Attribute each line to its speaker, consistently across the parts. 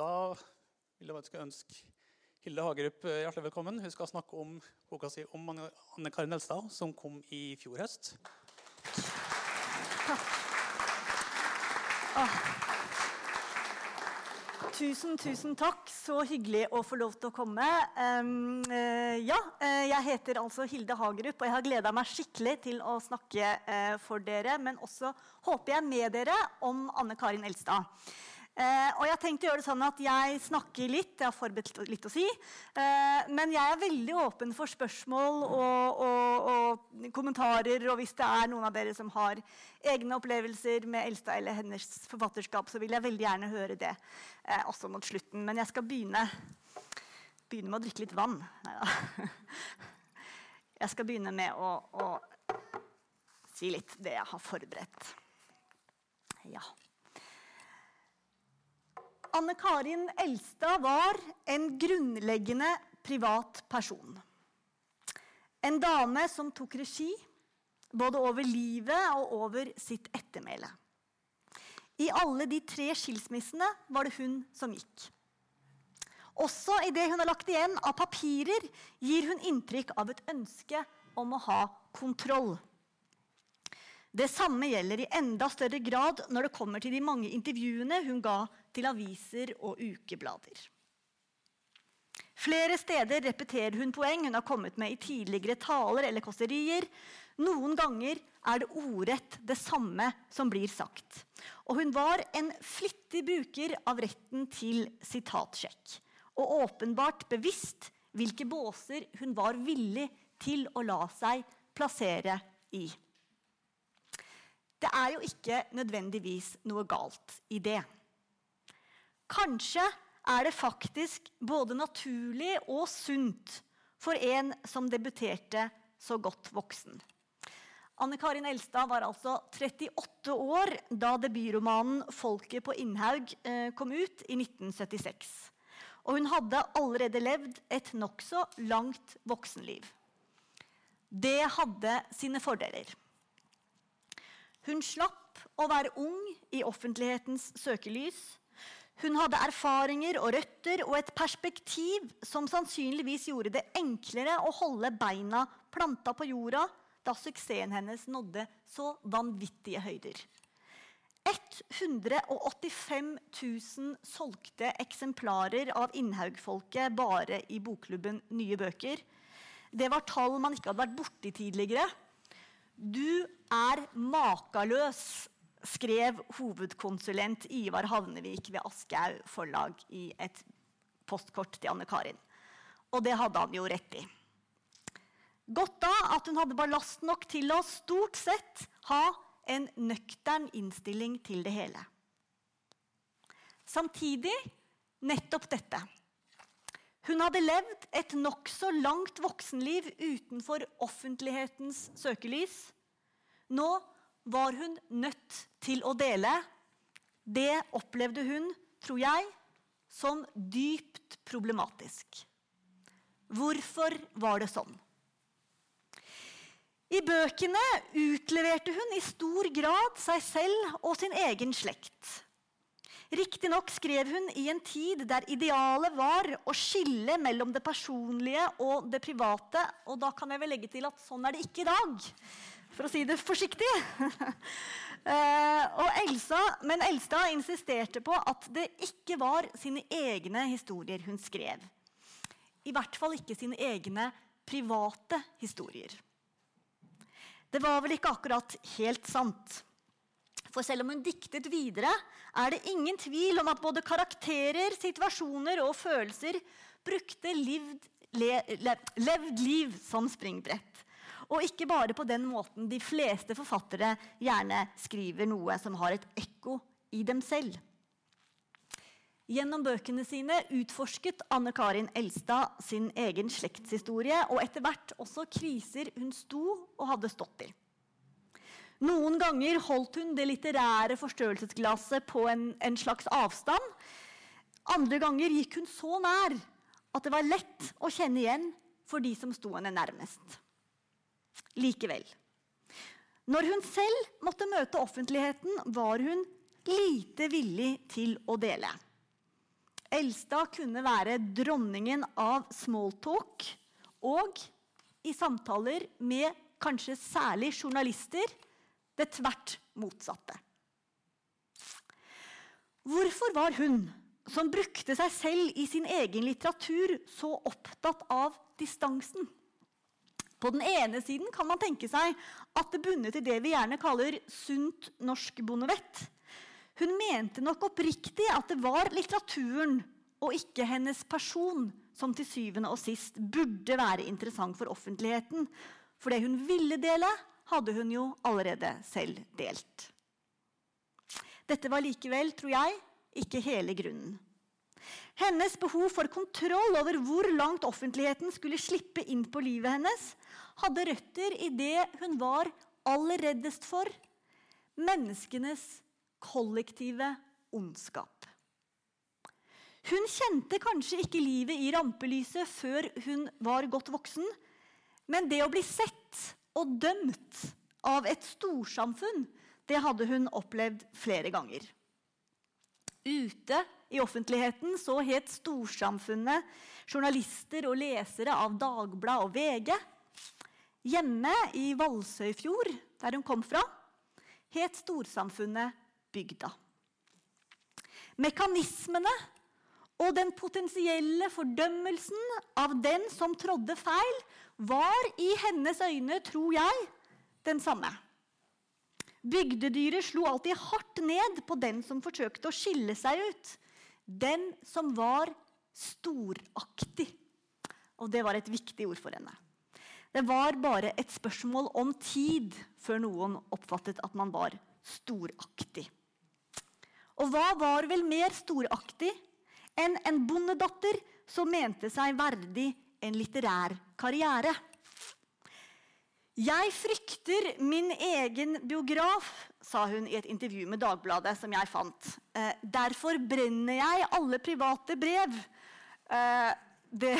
Speaker 1: Da vil jeg ønske Hilde Hagerup hjertelig velkommen. Hun skal snakke om boka si om Anne Karin Elstad, som kom i fjor høst.
Speaker 2: Ah. Tusen, tusen takk. Så hyggelig å få lov til å komme. Um, uh, ja, uh, jeg heter altså Hilde Hagerup, og jeg har gleda meg skikkelig til å snakke uh, for dere, men også håper jeg med dere om Anne Karin Elstad. Eh, og jeg har tenkt å gjøre det sånn at jeg snakker litt, jeg har forberedt litt å si. Eh, men jeg er veldig åpen for spørsmål og, og, og, kommentarer. Og hvis det er noen av dere som har egne opplevelser med Elstad eller hennes forfatterskap, så vil jeg veldig gjerne høre det eh, også mot slutten. Men jeg skal begynne, begynne med å drikke litt vann. Neida. Jeg skal begynne med å, å si litt det jeg har forberedt. Ja. Anne Karin Elstad var en grunnleggende privat person. En dame som tok regi både over livet og over sitt ettermæle. I alle de tre skilsmissene var det hun som gikk. Også i det hun har lagt igjen av papirer, gir hun inntrykk av et ønske om å ha kontroll. Det samme gjelder i enda større grad når det kommer til de mange intervjuene hun ga til aviser og ukeblader. Flere steder repeterer hun poeng hun har kommet med i tidligere taler eller kåserier. Noen ganger er det ordrett det samme som blir sagt. Og hun var en flittig bruker av retten til sitatsjekk. Og åpenbart bevisst hvilke båser hun var villig til å la seg plassere i. Det er jo ikke nødvendigvis noe galt i det. Kanskje er det faktisk både naturlig og sunt for en som debuterte så godt voksen. Anne Karin Elstad var altså 38 år da debutromanen 'Folket på Innhaug' eh, kom ut i 1976. Og hun hadde allerede levd et nokså langt voksenliv. Det hadde sine fordeler. Hun slapp å være ung i offentlighetens søkelys. Hun hadde erfaringer og røtter og et perspektiv som sannsynligvis gjorde det enklere å holde beina planta på jorda da suksessen hennes nådde så vanvittige høyder. 185 000 solgte eksemplarer av Innhaug-folket bare i bokklubben Nye Bøker. Det var tall man ikke hadde vært borti tidligere. Du er makaløs, skrev hovedkonsulent Ivar Havnevik ved Aschehoug forlag i et postkort til Anne Karin. Og det hadde han jo rett i. Godt da at hun hadde ballast nok til å stort sett ha en nøktern innstilling til det hele. Samtidig nettopp dette. Hun hadde levd et nokså langt voksenliv utenfor offentlighetens søkelys. Nå var hun nødt til å dele. Det opplevde hun, tror jeg, som dypt problematisk. Hvorfor var det sånn? I bøkene utleverte hun i stor grad seg selv og sin egen slekt. Riktignok skrev hun i en tid der idealet var å skille mellom det personlige og det private. Og da kan jeg vel legge til at sånn er det ikke i dag. For å si det forsiktig. uh, Elsa, men Elstad insisterte på at det ikke var sine egne historier hun skrev. I hvert fall ikke sine egne private historier. Det var vel ikke akkurat helt sant. For selv om hun diktet videre, er det ingen tvil om at både karakterer, situasjoner og følelser brukte livd, le, le, levd liv som springbrett. Og ikke bare på den måten de fleste forfattere gjerne skriver noe som har et ekko i dem selv. Gjennom bøkene sine utforsket Anne Karin Elstad sin egen slektshistorie og etter hvert også kriser hun sto og hadde stått i. Noen ganger holdt hun det litterære forstørrelsesglasset på en, en, slags avstand. Andre ganger gikk hun så nær at det var lett å kjenne igjen for de som sto henne nærmest. Likevel. Når hun selv måtte møte offentligheten, var hun lite villig til å dele. Elstad kunne være dronningen av smalltalk og i samtaler med kanskje særlig journalister det tvert motsatte. Hvorfor var hun, som brukte seg selv i sin egen litteratur, så opptatt av distansen? På den ene siden kan man tenke seg at det bundet i det vi gjerne kaller sunt norsk bondevett. Hun mente nok oppriktig at det var litteraturen og ikke hennes person som til syvende og sist burde være interessant for offentligheten. For det hun ville dele, hadde hun jo allerede selv delt. Dette var likevel, tror jeg, ikke hele grunnen. Hennes behov for kontroll over hvor langt offentligheten skulle slippe inn på livet hennes, hadde røtter i det hun var aller reddest for menneskenes kollektive ondskap. Hun kjente kanskje ikke livet i rampelyset før hun var godt voksen, men det å bli sett og dømt av et storsamfunn, det hadde hun opplevd flere ganger. Ute i offentligheten så het storsamfunnet journalister og lesere av Dagblad og VG. Hjemme i Valsøyfjord, der hun kom fra, het storsamfunnet Bygda. Mekanismene og den potensielle fordømmelsen av den som trådde feil, var i hennes øyne, tror jeg, den samme. Bygdedyret slo alltid hardt ned på den som forsøkte å skille seg ut. Den som var storaktig. Og det var et viktig ord for henne. Det var bare et spørsmål om tid før noen oppfattet at man var storaktig. Og hva var vel mer storaktig enn en bondedatter som mente seg verdig en litterær karriere? Jeg frykter min egen biograf, sa hun i et intervju med Dagbladet. som jeg fant. Eh, derfor brenner jeg alle private brev. Eh, det,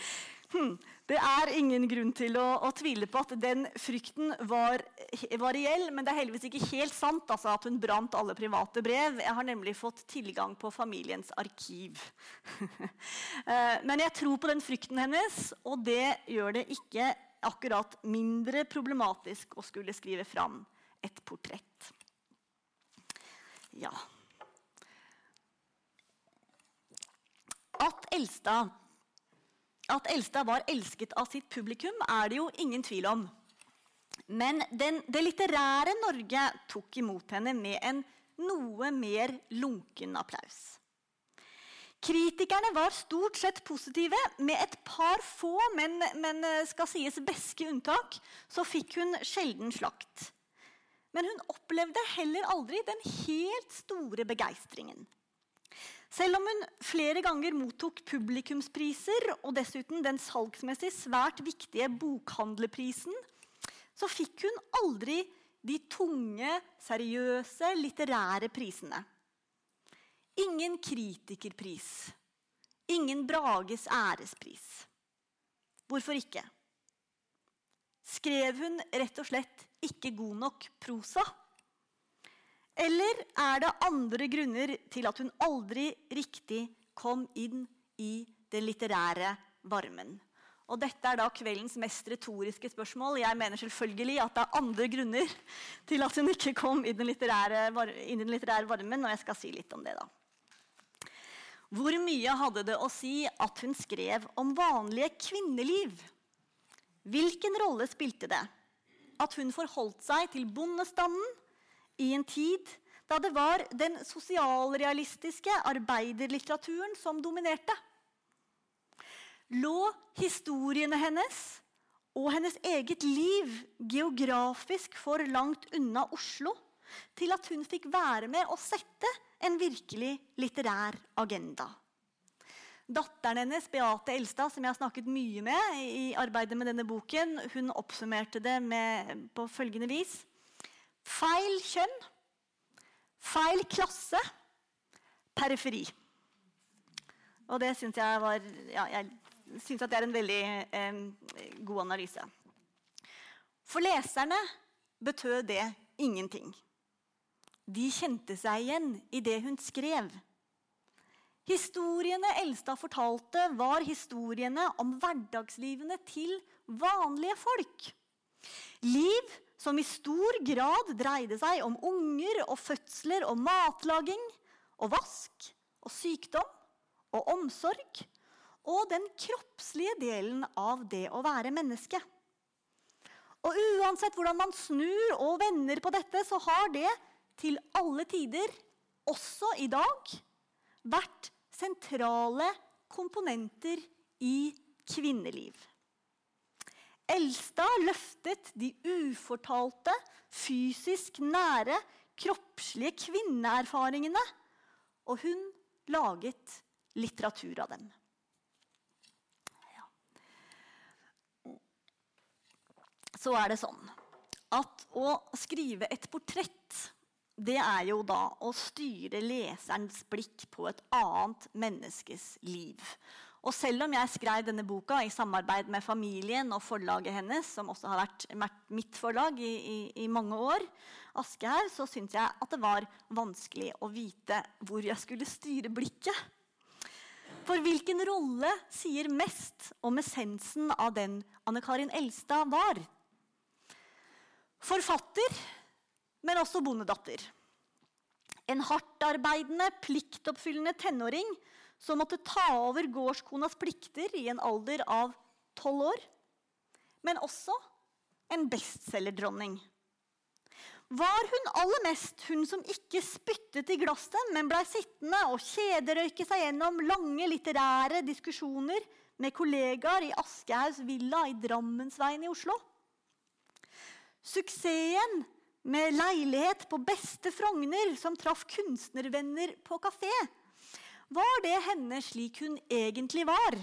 Speaker 2: hm, det, er ingen grunn til å, å, tvile på at den frykten var, var reell. Men det er heldigvis ikke helt sant altså, at hun brant alle private brev. Jeg har nemlig fått tilgang på familiens arkiv. eh, men jeg tror på den frykten hennes, og det gjør det ikke akkurat mindre problematisk å skulle skrive fram et portrett. Ja At Elstad, at Elstad var elsket av sitt publikum, er det jo ingen tvil om. Men den, det litterære Norge tok imot henne med en noe mer lunken applaus. Kritikerne var stort sett positive. Med et par få, men, men eh, skal sies beske unntak, så fikk hun sjelden slakt. Men hun opplevde heller aldri den helt store begeistringen. Selv om hun flere ganger mottok publikumspriser og dessuten den salgsmessig svært viktige bokhandlerprisen, så fikk hun aldri de tunge, seriøse litterære prisene. Ingen kritikerpris. Ingen Brages ærespris. Hvorfor ikke? Skrev hun rett og slett ikke god nok prosa? Eller er det andre grunner til at hun aldri riktig kom inn i den litterære varmen? Og dette er da kveldens mest retoriske spørsmål. Jeg mener selvfølgelig at det er andre grunner til at hun ikke kom inn i den litterære, inn i den litterære varmen, og jeg skal si litt om det da. Hvor mye hadde det å si at hun skrev om vanlige kvinneliv? Hvilken rolle spilte det at hun forholdt seg til bondestanden i en tid da det var den sosialrealistiske arbeiderlitteraturen som dominerte? Lå historiene hennes og hennes eget liv geografisk for langt unna Oslo til at hun fikk være med å sette en virkelig litterær agenda. Datteren hennes, Beate Elstad, som jeg har snakket mye med i arbeidet med denne boken, hun oppsummerte det med, på følgende vis. Feil kjønn, feil klasse, periferi. Og det syns jeg var ja, Jeg syns det er en veldig eh, god analyse. For leserne betød det ingenting. De kjente seg igjen i det hun skrev. Historiene Elstad fortalte, var historiene om hverdagslivene til vanlige folk. Liv som i stor grad dreide seg om unger og fødsler og matlaging og vask og sykdom og omsorg og den kroppslige delen av det å være menneske. Og uansett hvordan man snur og vender på dette, så har det til alle tider, også i dag, vært sentrale komponenter i kvinneliv. Elstad løftet de ufortalte, fysisk nære, kroppslige kvinneerfaringene, og hun laget litteratur av dem. så er det sånn at å skrive et portrett, det er jo da å styre leserens blikk på et annet menneskes liv. Og selv om jeg skrev denne boka i samarbeid med familien og forlaget hennes, som også har vært mitt forlag i, i, i mange år, Aschehoug, så syntes jeg at det var vanskelig å vite hvor jeg skulle styre blikket. For hvilken rolle sier mest om essensen av den Anne Karin Elstad var? Forfatter, men også bondedatter. En hardtarbeidende, pliktoppfyllende tenåring som måtte ta over gårdskonas plikter i en alder av tolv år. Men også en bestselgerdronning. Var hun aller mest hun som ikke spyttet i glasset, men blei sittende og kjederøyke seg gjennom lange litterære diskusjoner med kollegaer i Aschehougs villa i Drammensveien i Oslo? Suksessen med leilighet på beste Frogner som traff kunstnervenner på kafé, var det henne slik hun egentlig var?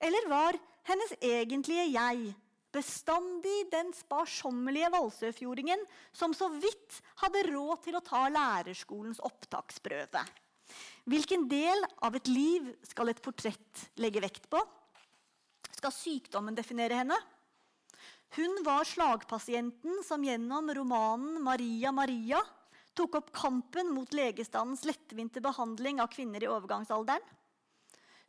Speaker 2: Eller var hennes egentlige jeg bestandig den sparsommelige valsøfjordingen som så vidt hadde råd til å ta lærerskolens opptaksprøve? Hvilken del av et liv skal et portrett legge vekt på? Skal sykdommen definere henne? Hun var slagpasienten som gjennom romanen 'Maria Maria' tok opp kampen mot legestandens lettvinte behandling av kvinner i overgangsalderen.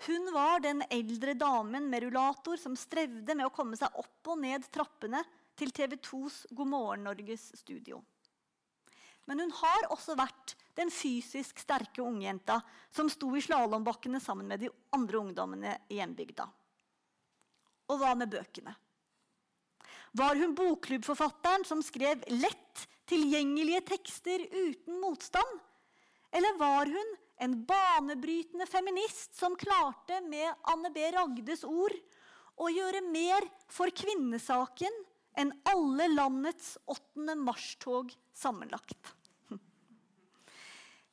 Speaker 2: Hun var den eldre damen med rullator som strevde med å komme seg opp og ned trappene til TV 2s God morgen Norges studio. Men hun har også vært den fysisk sterke ungjenta som sto i slalåmbakkene sammen med de andre ungdommene i hjembygda. Og hva med bøkene? Var hun bokklubbforfatteren som skrev lett tilgjengelige tekster uten motstand? Eller var hun en banebrytende feminist som klarte med Anne B. Ragdes ord å gjøre mer for kvinnesaken enn alle landets 8. mars-tog sammenlagt?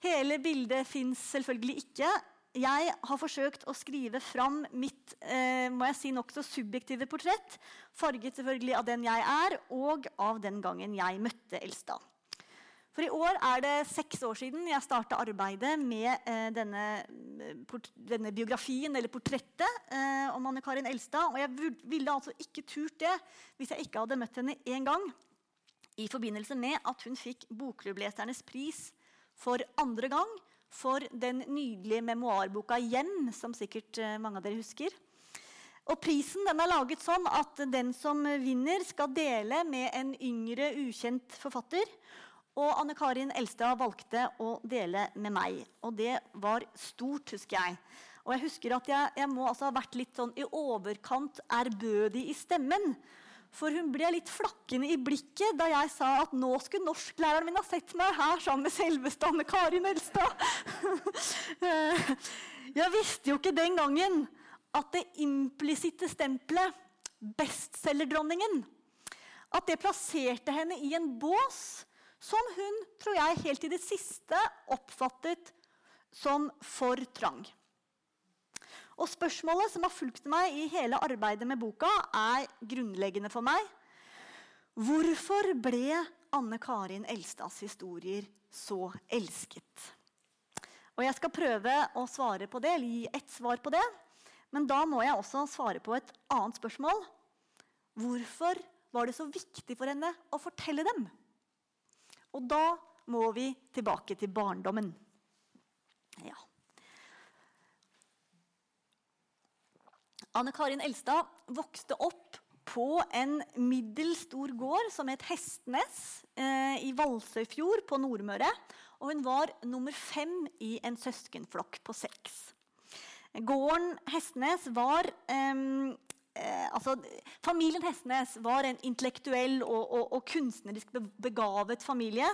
Speaker 2: Hele bildet fins selvfølgelig ikke, jeg har forsøkt å skrive fram mitt eh, må jeg si, nokså subjektive portrett, farget selvfølgelig av den jeg er, og av den gangen jeg møtte Elstad. For I år er det seks år siden jeg starta arbeidet med eh, denne, port, denne, biografien, eller portrettet, eh, om Anne Karin Elstad. Og jeg ville altså ikke turt det hvis jeg ikke hadde møtt henne én gang. I forbindelse med at hun fikk Bokklubblesernes pris for andre gang for den nydelige memoarboka 'Hjem', som sikkert eh, mange av dere husker. Og Prisen den er laget sånn at den som vinner, skal dele med en yngre, ukjent forfatter. Og Anne Karin Elstad valgte å dele med meg. Og det var stort, husker jeg. Og jeg husker at jeg, jeg må altså ha vært litt sånn i overkant ærbødig i stemmen. For hun ble litt flakkende i blikket da jeg sa at nå skulle norsklæreren min ha sett meg her sammen med selveste Anne Karin Elstad. Jeg visste jo ikke den gangen at det implisitte stempelet, bestselgerdronningen, at det plasserte henne i en bås som hun, tror jeg, helt i det siste oppfattet som for trang. Og spørsmålet som har fulgt meg i hele arbeidet med boka, er grunnleggende for meg. Hvorfor ble Anne Karin Elstads historier så elsket? Og Jeg skal prøve å svare på det, eller gi ett svar på det. Men da må jeg også svare på et annet spørsmål. Hvorfor var det så viktig for henne å fortelle dem? Og da må vi tilbake til barndommen. Ja. Anne Karin Elstad vokste opp på en middels stor gård som het Hestnes eh, i Valsøyfjord på Nordmøre. Og hun var nummer fem i en søskenflokk på seks. Gården Hestnes var eh, eh, altså, Familien Hestnes var en intellektuell og, og, og kunstnerisk begavet familie.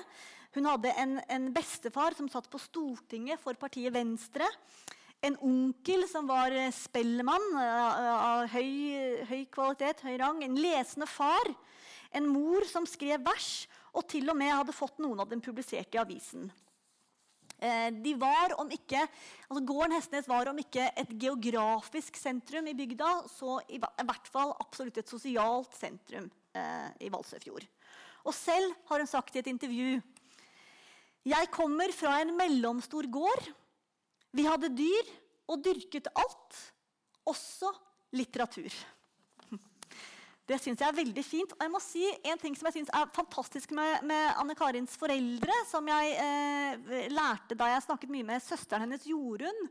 Speaker 2: Hun hadde en, en bestefar som satt på Stortinget for partiet Venstre en onkel som var eh, spellemann eh, av høy, høy, kvalitet, høy rang. En lesende far. En mor som skrev vers, og til og med hadde fått noen av dem publisert i avisen. Eh, de var, om ikke, altså Gården Hestnes var om ikke et geografisk sentrum i bygda, så i hvert fall absolutt et sosialt sentrum i Valsøyfjord. Og selv har hun sagt i et intervju Jeg kommer fra en mellomstor gård vi hadde dyr og dyrket alt, også litteratur. Det syns jeg er veldig fint. Og jeg må si En ting som jeg synes er fantastisk med, med Anne Karins foreldre, som jeg eh, lærte da jeg snakket mye med søsteren hennes Jorunn.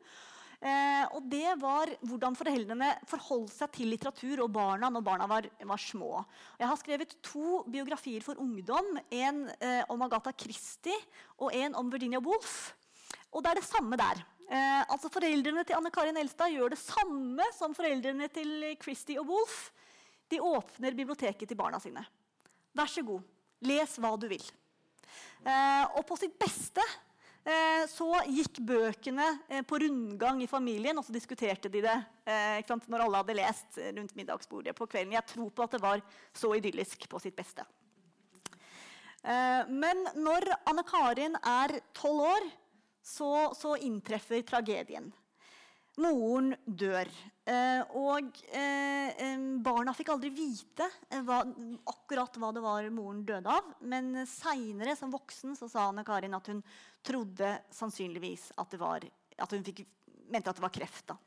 Speaker 2: Eh, og det var hvordan foreldrene forholdt seg til litteratur og barna når barna var, var små. Jeg har skrevet to biografier for ungdom. En eh, om Agatha Christie og en om Virginia Woolf. Og det er det samme der. Eh, altså Foreldrene til Anne Karin Elstad gjør det samme som foreldrene til Christie og Wolf. De åpner biblioteket til barna sine. Vær så god, les hva du vil. Eh, og på sitt beste eh, så gikk bøkene eh, på rundgang i familien, og så diskuterte de det eh, når alle hadde lest rundt middagsbordet på kvelden. Jeg tror på at det var så idyllisk på sitt beste. Eh, men når Anne Karin er tolv år, så, så inntreffer tragedien. Moren dør. Eh, og eh, barna fikk aldri vite eh, hva, akkurat hva det var moren døde av. Men seinere, som voksen, så sa Anne Karin at hun trodde sannsynligvis at, var, at hun fikk, mente at det var kreft. da.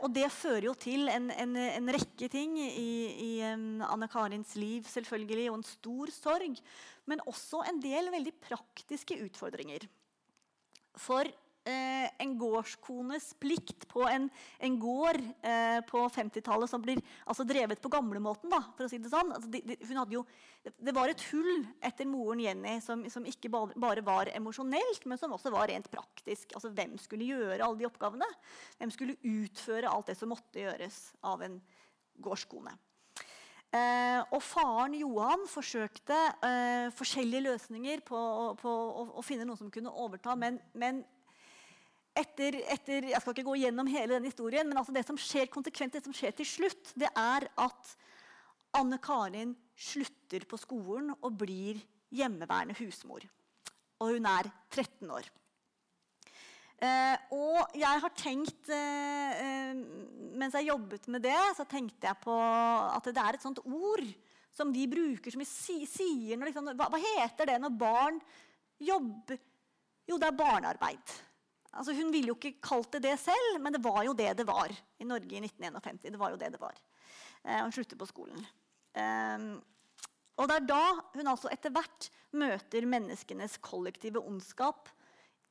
Speaker 2: Og det fører jo til en, en, en rekke ting i, i Anne Karins liv, selvfølgelig, og en stor sorg. Men også en del veldig praktiske utfordringer. For eh, en gårdskones plikt på en, en gård eh, på 50-tallet som blir altså, drevet på gamlemåten, da, for å si det sånn altså, de, de, hun hadde jo, Det var et hull etter moren Jenny som, som ikke bare var emosjonelt, men som også var rent praktisk. Altså, hvem skulle gjøre alle de oppgavene? Hvem skulle utføre alt det som måtte gjøres av en gårdskone? Eh, og faren Johan forsøkte eh, forskjellige løsninger på, på å, å, finne noen som kunne overta. Men, men etter, etter, Jeg skal ikke gå gjennom hele den historien, men altså det som skjer konsekvent, det som skjer til slutt, det er at Anne Karin slutter på skolen og blir hjemmeværende husmor. Og hun er 13 år. Eh, og jeg har tenkt eh, eh, Mens jeg jobbet med det, så tenkte jeg på at det er et sånt ord som de bruker, som de sier når liksom, hva, hva, heter det når barn jobber Jo, det er barnearbeid. Altså, hun ville jo ikke kalt det det selv, men det var jo det det var i Norge i 1951. Det var jo det det var. Eh, hun slutter på skolen. Eh, og det er da hun altså etter hvert møter menneskenes kollektive ondskap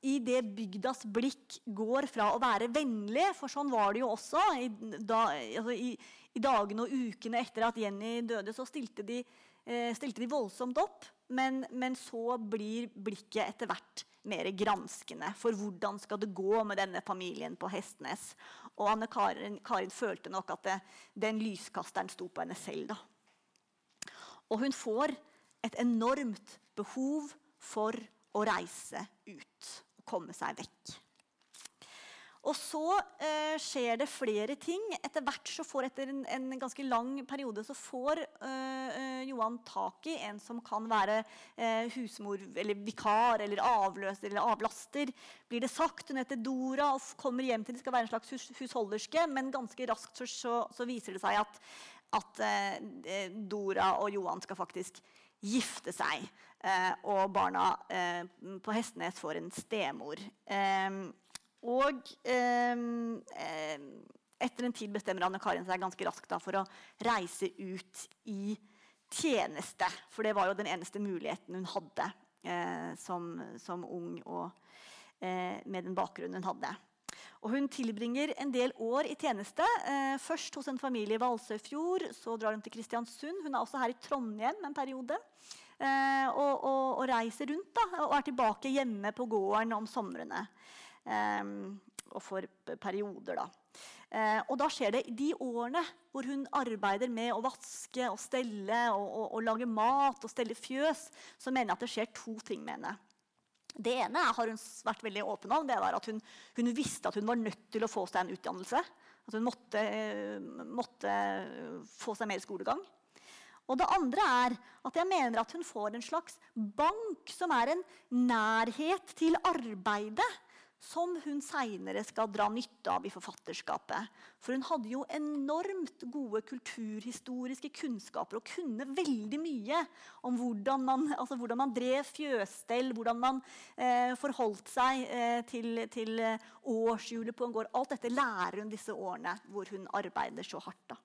Speaker 2: i det bygdas blikk går fra å være vennlig, for sånn var det jo også i, da, altså i, i dagene og ukene etter at Jenny døde, så stilte de, eh, stilte de voldsomt opp. Men, men, så blir blikket etter hvert mer granskende. For hvordan skal det gå med denne familien på Hestnes? Og Anne Karin, Karin følte nok at det, den lyskasteren sto på henne selv. da. Og hun får et enormt behov for å reise ut komme seg vekk. Og så eh, skjer det flere ting. Etter hvert så får etter en, en ganske lang periode så får eh, Johan tak i en som kan være eh, husmor eller vikar eller avløser eller avlaster. Blir det sagt. Hun heter Dora og kommer hjem til de skal være en slags hus husholderske. Men ganske raskt så, så, så viser det seg at, at eh, Dora og Johan skal faktisk gifte seg. Eh, og barna eh, på Hestenes får en stemor. Eh, og etter en tid bestemmer Anne Karin seg ganske raskt for å reise ut i tjeneste. For det var jo den eneste muligheten hun hadde som, som ung og med den bakgrunnen hun hadde. Og hun tilbringer en del år i tjeneste. Eh, først hos en familie i Valsøyfjord, så drar hun til Kristiansund. Hun er også her i Trondheim en periode. Eh, og, og, og, reiser rundt da, og er tilbake hjemme på gården om somrene. Eh, og for perioder, da. Eh, og da skjer det de årene hvor hun arbeider med å vaske og stelle og, og, lage mat og stelle fjøs, så mener jeg at det skjer to ting med henne. Det ene har hun vært veldig åpen om. det var at hun, hun, visste at hun var nødt til å få seg en utdannelse. At hun måtte, måtte få seg mer skolegang. Og det andre er at jeg mener at hun får en slags bank som er en nærhet til arbeidet som hun seinere skal dra nytte av i forfatterskapet. For hun hadde jo enormt gode kulturhistoriske kunnskaper og kunne veldig mye om hvordan man, altså hvordan man drev fjøsstell, hvordan man eh, forholdt seg eh, til, til årshjulet på en gård. Alt dette lærer hun disse årene hvor hun arbeider så hardt. da.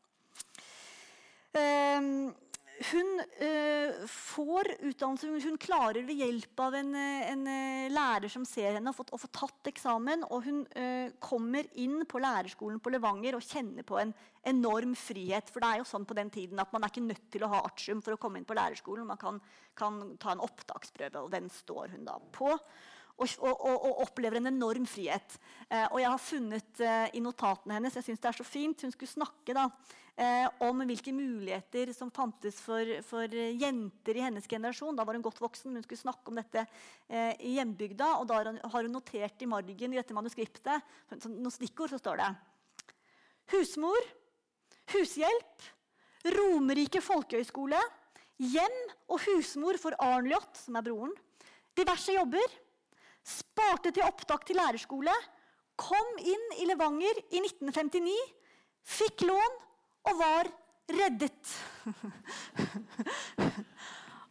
Speaker 2: Um, hun eh, får utdannelse. Hun klarer ved hjelp av en, eh, en uh, lærer som ser henne, å få tatt eksamen. Og hun eh, kommer inn på lærerskolen på Levanger og kjenner på en enorm frihet. For det er jo sånn på den tiden at man er ikke nødt til å ha artium for å komme inn på lærerskolen. Man kan, kan ta en opptaksprøve, og den står hun da på. Og, og, og, opplever en enorm frihet. Eh, og jeg har funnet eh, i notatene hennes jeg synes det er så fint, Hun skulle snakke da, eh, om hvilke muligheter som fantes for, for, jenter i hennes generasjon. Da var hun godt voksen, men hun skulle snakke om dette eh, i hjembygda. Og da har hun notert i margen i dette manuskriptet noen stikkord. Så står det husmor, hushjelp, Romerike folkehøgskole, hjem og husmor for Arnljot, som er broren, diverse jobber sparte til opptak til lærerskole, kom inn i Levanger i 1959, fikk lån og var reddet.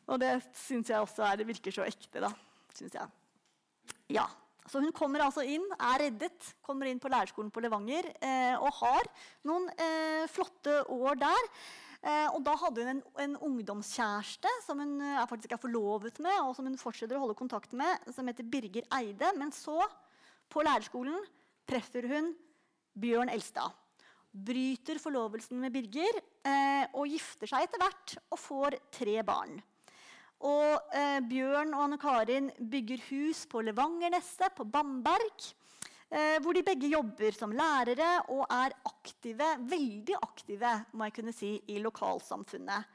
Speaker 2: og det syns jeg også er, det virker så ekte, da. Synes jeg. Ja, så Hun kommer altså inn, er reddet, kommer inn på lærerskolen på Levanger eh, og har noen eh, flotte år der. Eh, og da hadde hun en, en, ungdomskjæreste som hun eh, er faktisk er forlovet med, og som hun fortsetter å holde kontakt med, som heter Birger Eide. Men så, på lærerskolen, treffer hun Bjørn Elstad. Bryter forlovelsen med Birger eh, og gifter seg etter hvert og får tre barn. Og eh, Bjørn og Anne Karin bygger hus på Levangerneset, på Bamberg. Eh, hvor de begge jobber som lærere og er aktive, veldig aktive må jeg kunne si, i lokalsamfunnet.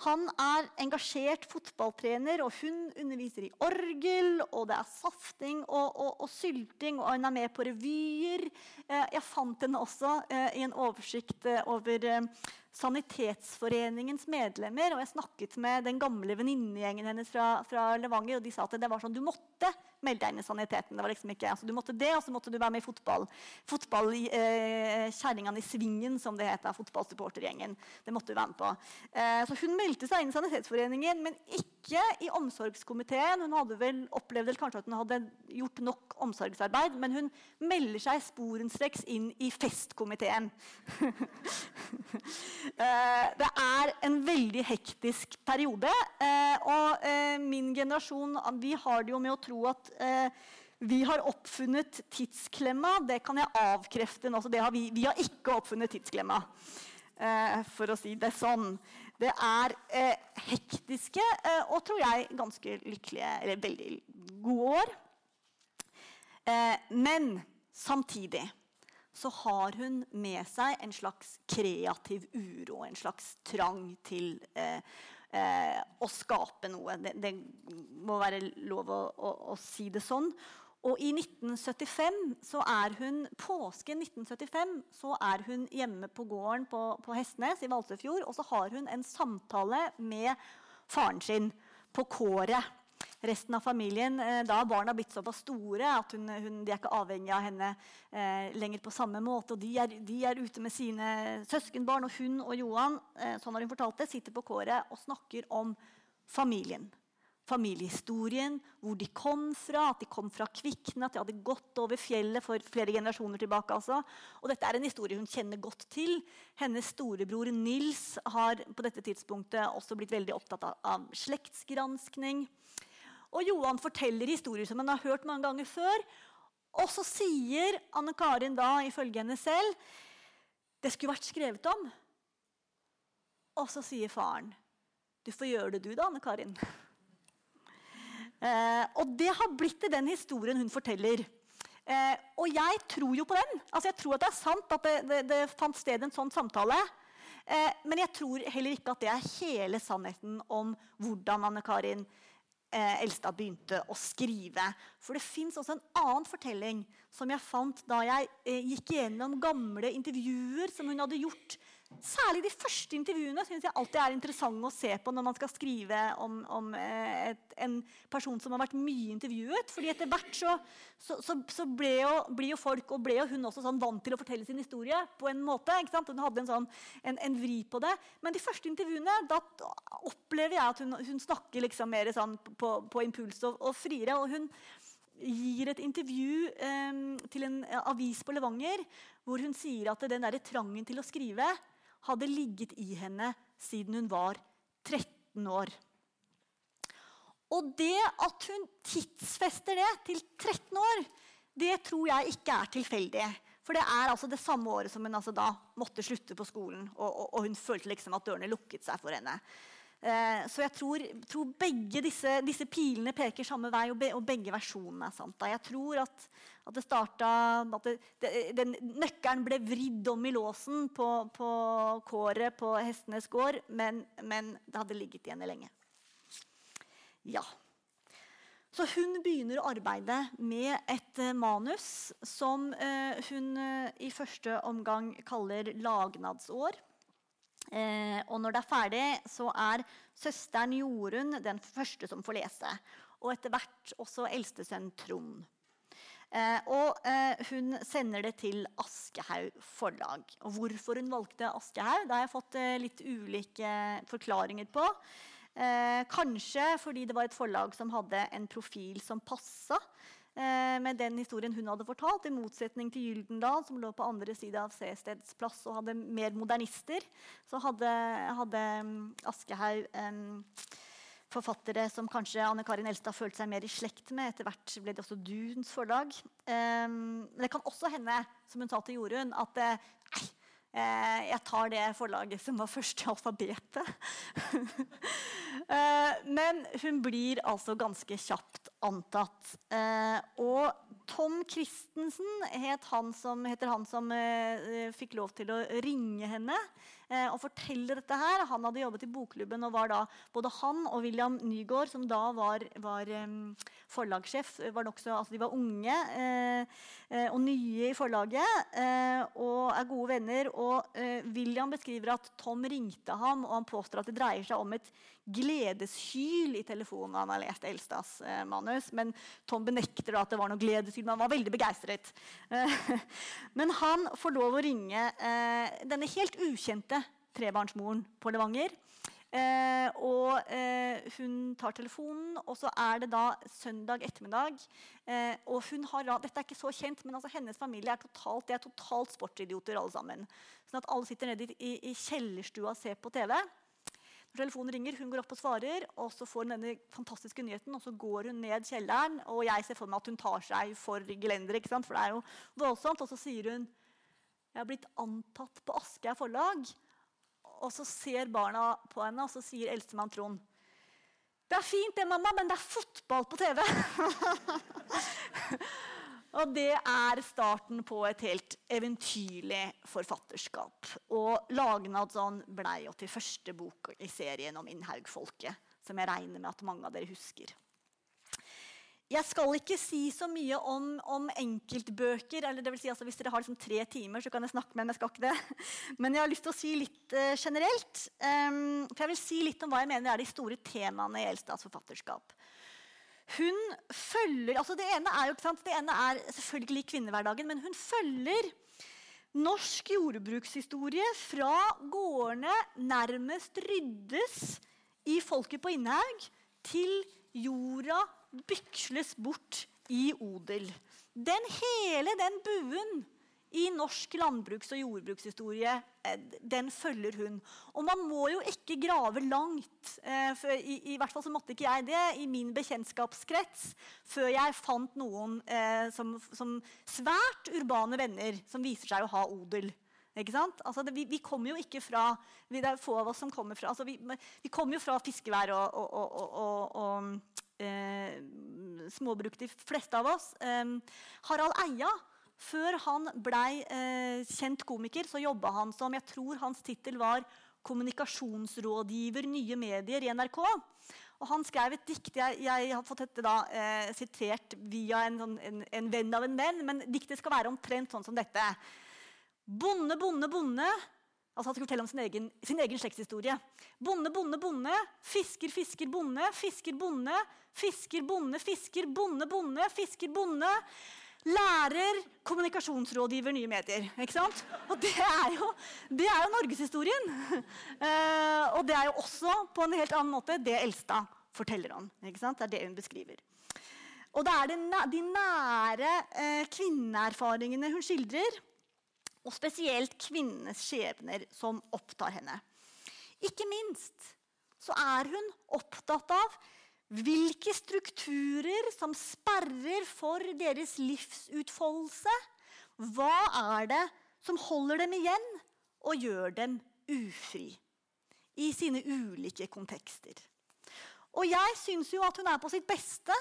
Speaker 2: Han er engasjert fotballtrener, og hun underviser i orgel. og Det er safting og, og, og sylting, og hun er med på revyer. Eh, jeg fant henne også eh, i en oversikt over Sanitetsforeningens medlemmer. Og jeg snakket med den gamle venninnegjengen hennes fra, fra, Levanger, og de sa at det var sånn du måtte melde deg inn i saniteten. Det var liksom ikke, altså Du måtte det, og så måtte du være med i fotball. fotball eh, i svingen, som det heter. Fotballsupportergjengen. Det måtte du være med på. Eh, så hun meldte seg inn i Sanitetsforeningen, men ikke i omsorgskomiteen. Hun hadde vel opplevd kanskje at hun hadde gjort nok omsorgsarbeid, men hun melder seg sporenstreks inn i festkomiteen. Eh, det er en veldig hektisk periode. Eh, og eh, min generasjon vi har det jo med å tro at vi har oppfunnet tidsklemma. Det kan jeg avkrefte nå. Har vi, vi, har ikke oppfunnet tidsklemma, for å si det sånn. Det er hektiske og tror jeg ganske lykkelige, eller veldig gode år. men samtidig så har hun med seg en slags kreativ uro, en slags trang til eh, eh, å skape noe. Det, det, må være lov å, å, å, si det sånn. Og i 1975 så er hun, påsken 1975 så er hun hjemme på gården på, på Hestnes i Valsøfjord. Og så har hun en samtale med faren sin på kåret resten av familien. Da da har barna blitt såpass store at hun, hun, de er ikke avhengig av henne eh, lenger på samme måte. og de er, de er, ute med sine søskenbarn, og hun og Johan eh, sånn har hun fortalt det, sitter på kåret og snakker om familien. Familiehistorien, hvor de kom fra, at de kom fra Kvikne, at de hadde gått over fjellet for flere generasjoner tilbake. Altså. Og dette er en historie hun kjenner godt til. Hennes storebror Nils har på dette tidspunktet også blitt veldig opptatt av, av slektsgranskning. Og Johan forteller historier som han har hørt mange ganger før. Og så sier Anne Karin da, ifølge henne selv, det skulle vært skrevet om. Og så sier faren, du får gjøre det du da, Anne Karin. Eh, og det har blitt til den historien hun forteller. Eh, og jeg tror jo på den. Altså, jeg tror at det er sant at det, det, det fant sted en sånn samtale. Eh, men jeg tror heller ikke at det er hele sannheten om hvordan Anne Karin eh, Elstad begynte å skrive. For det fins også en annen fortelling som jeg fant da jeg gikk gjennom gamle intervjuer som hun hadde gjort Særlig de første intervjuene synes jeg alltid er interessante å se på når man skal skrive om, om eh, et, en person som har vært mye intervjuet. fordi etter hvert så, så, så, så ble jo, blir jo folk, og ble jo hun også sånn vant til å fortelle sin historie på en måte. ikke sant? Hun hadde en, sånn, en, en vri på det. Men de første intervjuene da opplever jeg at hun, hun snakker liksom mer sånn på, på impuls og, og friere. og hun gir et intervju eh, til en avis på Levanger hvor hun sier at den der trangen til å skrive hadde ligget i henne siden hun var 13 år. Og det at hun tidsfester det til 13 år, det tror jeg ikke er tilfeldig. For det er altså det samme året som hun altså da måtte slutte på skolen. Og, og, og hun følte liksom at dørene lukket seg for henne. Eh, så jeg tror, tror begge disse, disse, pilene peker samme vei, og, be, og begge versjonene er sant. Jeg tror at, at det starta At det, det, den, nøkkelen ble vridd om i låsen på, på kåret på Hestenes gård, men, men, det hadde ligget igjen lenge. Ja. Så hun begynner å arbeide med et uh, manus som uh, hun i første omgang kaller lagnadsår. Eh, og når det er ferdig, så er søsteren Jorunn den første som får lese. Og etter hvert også eldstesønn Trond. Eh, og eh, hun sender det til Aschehoug forlag. Og hvorfor hun valgte Aschehoug, har jeg fått eh, litt ulike forklaringer på. Eh, kanskje fordi det var et forlag som hadde en profil som passa Eh, med den historien hun hadde fortalt, i motsetning til Gyldendal, som lå på andre sida av Sesteds plass og hadde mer modernister. Så hadde, hadde mm, Aschehoug um, forfattere som kanskje Anne Karin Elstad følte seg mer i slekt med. Etter hvert ble det også Duns forlag. Um, men det kan også hende, som hun sa til Jorunn, at uh, jeg tar det forlaget som var først i alfabetet. men hun blir altså ganske kjapt antatt. Eh, og Tom Christensen het han som, heter han som eh, fikk lov til å ringe henne eh, og fortelle dette her. Han hadde jobbet i Bokklubben, og var da både han og William Nygaard, som da var, var forlagssjef, var nokså altså De var unge og nye i forlaget og er gode venner. Og William beskriver at Tom ringte ham, og han påstår at det dreier seg om et gledeshyl i telefonen. Han har lest Elstads manus, men Tom benekter at det var noe gledeshyl. Men han var veldig begeistret. men han får lov å ringe denne helt ukjente trebarnsmoren på Levanger. Eh, og eh, hun tar telefonen, og så er det da søndag ettermiddag. Eh, og hun har, Dette er ikke så kjent, men altså hennes familie er totalt, de er totalt sportsidioter alle sammen. Sånn at alle sitter nede i, i, kjellerstua og ser på TV. Når telefonen ringer, Hun går opp og svarer, og så får hun denne fantastiske nyheten. og Så går hun ned kjelleren, og jeg ser for meg at hun tar seg for gelenderet. For det er jo voldsomt. Og så sier hun jeg har blitt antatt på Aschehoug forlag. Og så ser barna på henne, og så sier eldstemann Trond Det er fint, det, mamma, men det er fotball på TV! og det er starten på et helt eventyrlig forfatterskap. Og 'Lagnadsånd' blei jo til første bok i serien om Innhaugfolket, som jeg regner med at mange av dere husker. Jeg skal ikke si så mye om, om enkeltbøker. eller det vil si, altså, Hvis dere har liksom tre timer, så kan jeg snakke med men jeg skal ikke det. Men jeg har lyst til å si litt uh, generelt. Um, for jeg vil si litt om hva jeg mener er de store temaene i Elstads forfatterskap. Hun følger, altså Det ene er jo ikke sant, det ene er selvfølgelig kvinnehverdagen, men hun følger norsk jordbrukshistorie fra gårdene nærmest ryddes i folket på Innhaug, til jorda byksles bort i odel. Den hele den buen i norsk landbruks- og jordbrukshistorie, eh, den følger hun. Og man må jo ikke grave langt, eh, i, i, hvert fall så måtte ikke jeg det, i min bekjentskapskrets, før jeg fant noen eh, som, som, svært urbane venner som viser seg å ha odel. Altså det, vi, vi, kommer jo ikke fra vi, Det er få av oss som kommer fra altså vi, vi, kommer jo fra fiskevær og, og, og, og eh, småbruk, de fleste av oss. Eh, Harald Eia før han blei eh, kjent komiker, så jobba han som jeg tror hans tittel var kommunikasjonsrådgiver nye medier i NRK. Og han skrev et dikt. Jeg, jeg har fått dette da, eh, sitert via en, sånn, en, en, venn av en venn, men diktet skal være omtrent sånn som dette. Bonde, bonde, bonde. Altså Han skal fortelle om sin egen, sin egen slektshistorie. Bonde, bonde, bonde. Fisker, fisker, bonde. Fisker, bonde. Fisker, bonde, fisker, bonde, bonde. Fisker, bonde. Lærer, kommunikasjonsrådgiver, nye medier. Ikke sant? Og det er jo, det er jo norgeshistorien. Uh, og det er jo også på en helt annen måte det Elstad forteller om. Ikke sant? Det er det hun beskriver. Og det er de nære uh, kvinneerfaringene hun skildrer, og spesielt kvinnenes skjebner, som opptar henne. Ikke minst så er hun opptatt av hvilke strukturer som sperrer for deres livsutfoldelse? Hva er det som holder dem igjen og gjør dem ufri i sine ulike kontekster? Og jeg syns jo at hun er på sitt beste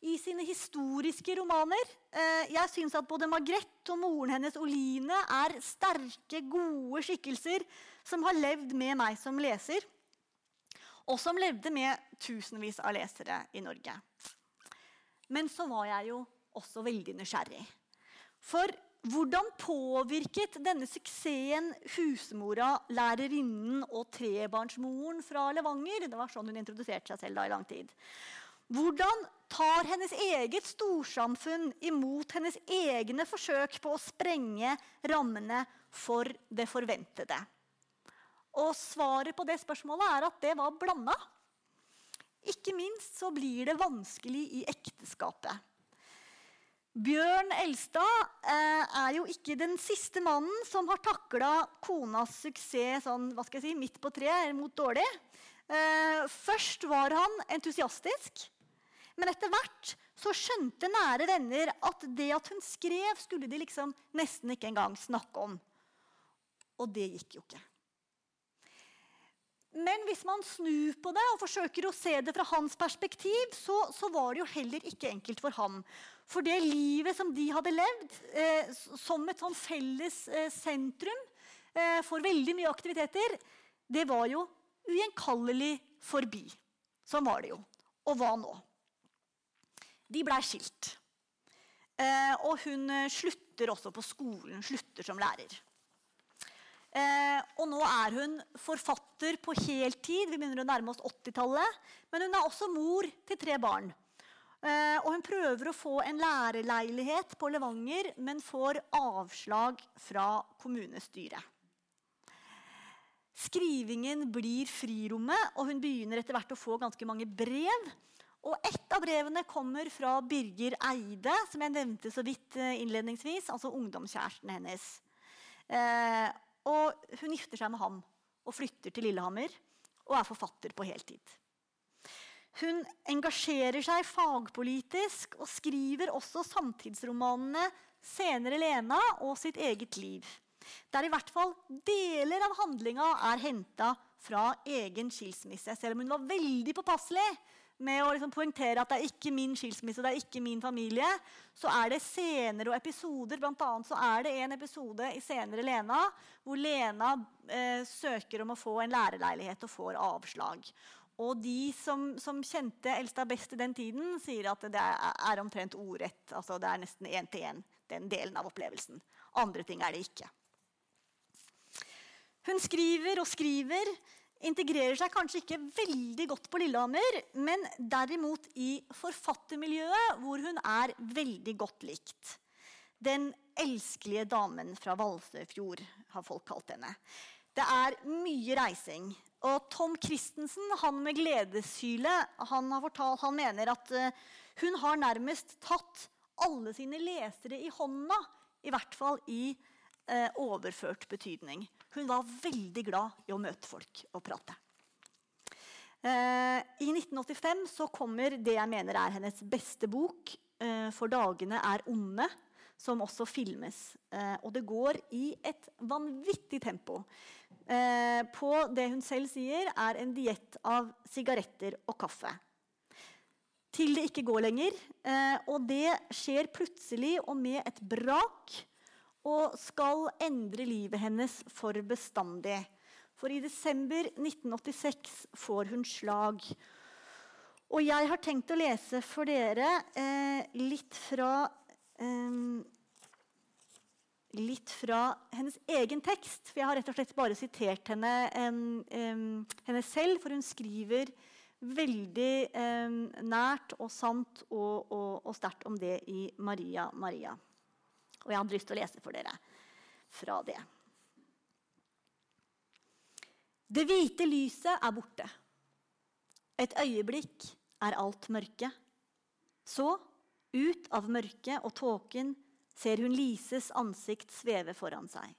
Speaker 2: i sine historiske romaner. Eh, jeg syns at både Margrethe og moren hennes Oline er sterke, gode skikkelser som har levd med meg som leser og som levde med tusenvis av lesere i Norge. Men så var jeg jo også veldig nysgjerrig. For hvordan påvirket denne suksessen husmora, lærerinnen og trebarnsmoren fra Levanger? Det var sånn hun introduserte seg selv da i lang tid. Hvordan tar hennes eget storsamfunn imot hennes egne forsøk på å sprenge rammene for det forventede? Og svaret på det spørsmålet er at det var blanda. Ikke minst så blir det vanskelig i ekteskapet. Bjørn Elstad eh, er jo ikke den siste mannen som har takla konas suksess sånn, si, midt på treet, mot dårlig. Eh, først var han entusiastisk, men etter hvert så skjønte nære venner at det at hun skrev, skulle de liksom nesten ikke engang snakke om. Og det gikk jo ikke. Men hvis man snur på det og forsøker å se det fra hans perspektiv, så, så, var det jo heller ikke enkelt for ham. For det livet som de hadde levd eh, som et sånn felles eh, sentrum eh, for veldig mye aktiviteter, det var jo ugjenkallelig forbi. Sånn var det jo. Og hva nå? De blei skilt. Eh, og hun eh, slutter også på skolen, slutter som lærer. Eh, og nå er hun forfatter på heltid. Vi begynner å nærme oss 80-tallet. Men hun er også mor til tre barn. Eh, og hun prøver å få en lærerleilighet på Levanger, men får avslag fra kommunestyret. Skrivingen blir frirommet, og hun begynner etter hvert å få ganske mange brev. Og Et av brevene kommer fra Birger Eide, som jeg nevnte så vidt eh, innledningsvis. Altså ungdomskjæresten hennes. Eh, og hun gifter seg med ham og flytter til Lillehammer og er forfatter på heltid. Hun engasjerer seg fagpolitisk og skriver også samtidsromanene 'Senere Lena' og 'Sitt eget liv'. Der i hvert fall deler av handlinga er henta fra egen skilsmisse. Selv om hun var veldig påpasselig med å liksom poengtere at det er ikke min skilsmisse, det er ikke min familie, så er det scener og episoder. Blant annet så er det en episode i senere Lena hvor Lena eh, søker om å få en lærerleilighet og får avslag. Og de som, som kjente Elstad best i den tiden, sier at det er, er omtrent ordrett. Altså det er nesten én til én, den delen av opplevelsen. Andre ting er det ikke. Hun skriver og skriver integrerer seg kanskje ikke veldig godt på Lillehammer, men derimot i forfattermiljøet, hvor hun er veldig godt likt. Den elskelige damen fra Valsøyfjord, har folk kalt henne. Det er mye reising. Og Tom Christensen, han med gledeshylet, han, han mener at uh, hun har nærmest tatt alle sine lesere i hånda I hvert fall i eh, overført betydning. Hun var veldig glad i å møte folk og prate. Eh, I 1985 så kommer det jeg mener er hennes beste bok, eh, 'For dagene er onde', som også filmes. Eh, og det går i et vanvittig tempo. På det hun selv sier er en diett av sigaretter og kaffe. Til det ikke går lenger. Og det skjer plutselig og med et brak og skal endre livet hennes for bestandig. For i desember 1986 får hun slag. Og jeg har tenkt å lese for dere eh, litt fra eh, Litt fra hennes egen tekst. For jeg har rett og slett bare sitert henne, eh, henne selv, for hun skriver veldig nært og sant og, og, og sterkt om det i Maria Maria. Og jeg hadde lyst til å lese for dere fra det. Det hvite lyset er borte. Et øyeblikk er alt mørke. Så, ut av mørket og tåken, ser hun Lises ansikt sveve foran seg.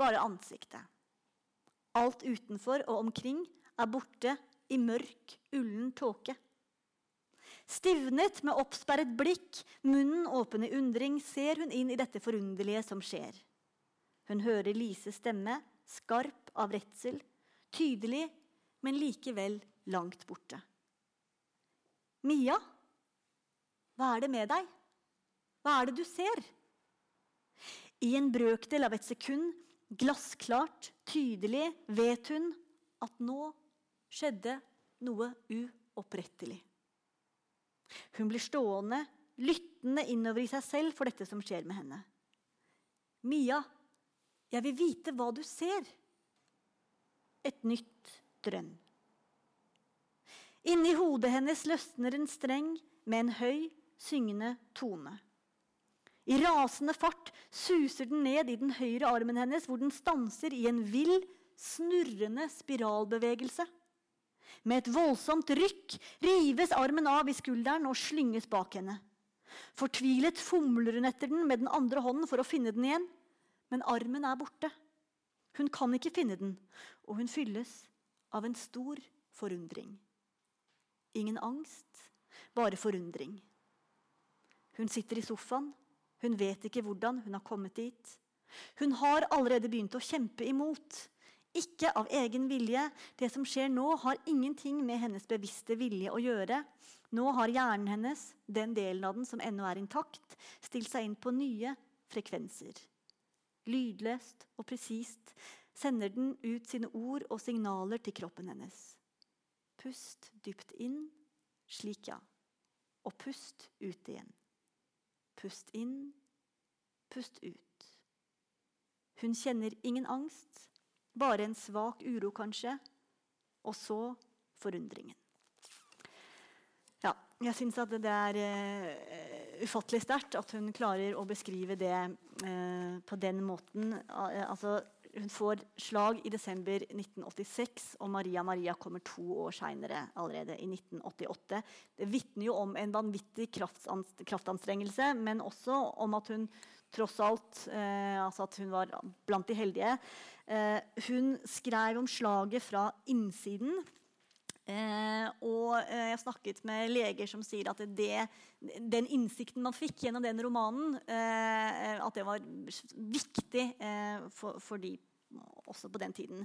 Speaker 2: Bare ansiktet. Alt utenfor og omkring er borte i mørk, ullen tåke. Stivnet med oppsperret blikk, munnen åpen i undring, ser hun inn i dette forunderlige som skjer. Hun hører Lises stemme, skarp av redsel, tydelig, men likevel langt borte. Mia, hva er det med deg? Hva er det du ser? I en brøkdel av et sekund, glassklart, tydelig, vet hun at nå skjedde noe uopprettelig. Hun blir stående, lyttende innover i seg selv for dette som skjer med henne. Mia, jeg vil vite hva du ser. Et nytt drønn. Inni hodet hennes løsner en streng med en høy, syngende tone. I rasende fart suser den ned i den høyre armen hennes, hvor den stanser i en vill, snurrende spiralbevegelse. Med et voldsomt rykk rives armen av i skulderen og slynges bak henne. Fortvilet fomler hun etter den med den andre hånden for å finne den igjen, men armen er borte. Hun kan ikke finne den, og hun fylles av en stor forundring. Ingen angst, bare forundring. Hun sitter i sofaen. Hun vet ikke hvordan hun har kommet dit. Hun har allerede begynt å kjempe imot. Ikke av egen vilje. Det som skjer nå, har ingenting med hennes bevisste vilje å gjøre. Nå har hjernen hennes, den delen av den som ennå er intakt, stilt seg inn på nye frekvenser. Lydløst og presist sender den ut sine ord og signaler til kroppen hennes. Pust dypt inn, slik ja. Og pust ut igjen. Pust inn, pust ut. Hun kjenner ingen angst, bare en svak uro, kanskje. Og så forundringen. Ja, jeg syns at det er uh, ufattelig sterkt at hun klarer å beskrive det uh, på den måten. Uh, altså, hun får slag i desember 1986, og Maria Maria kommer to år seinere, allerede i 1988. Det vitner jo om en vanvittig kraftanstrengelse, men også om at hun tross alt altså at hun var blant de heldige. Eh, hun skrev om slaget fra innsiden. Eh, og eh, jeg har snakket med leger som sier at det, den innsikten man fikk gjennom den romanen, eh, at det var viktig eh, for, for, de også på den tiden.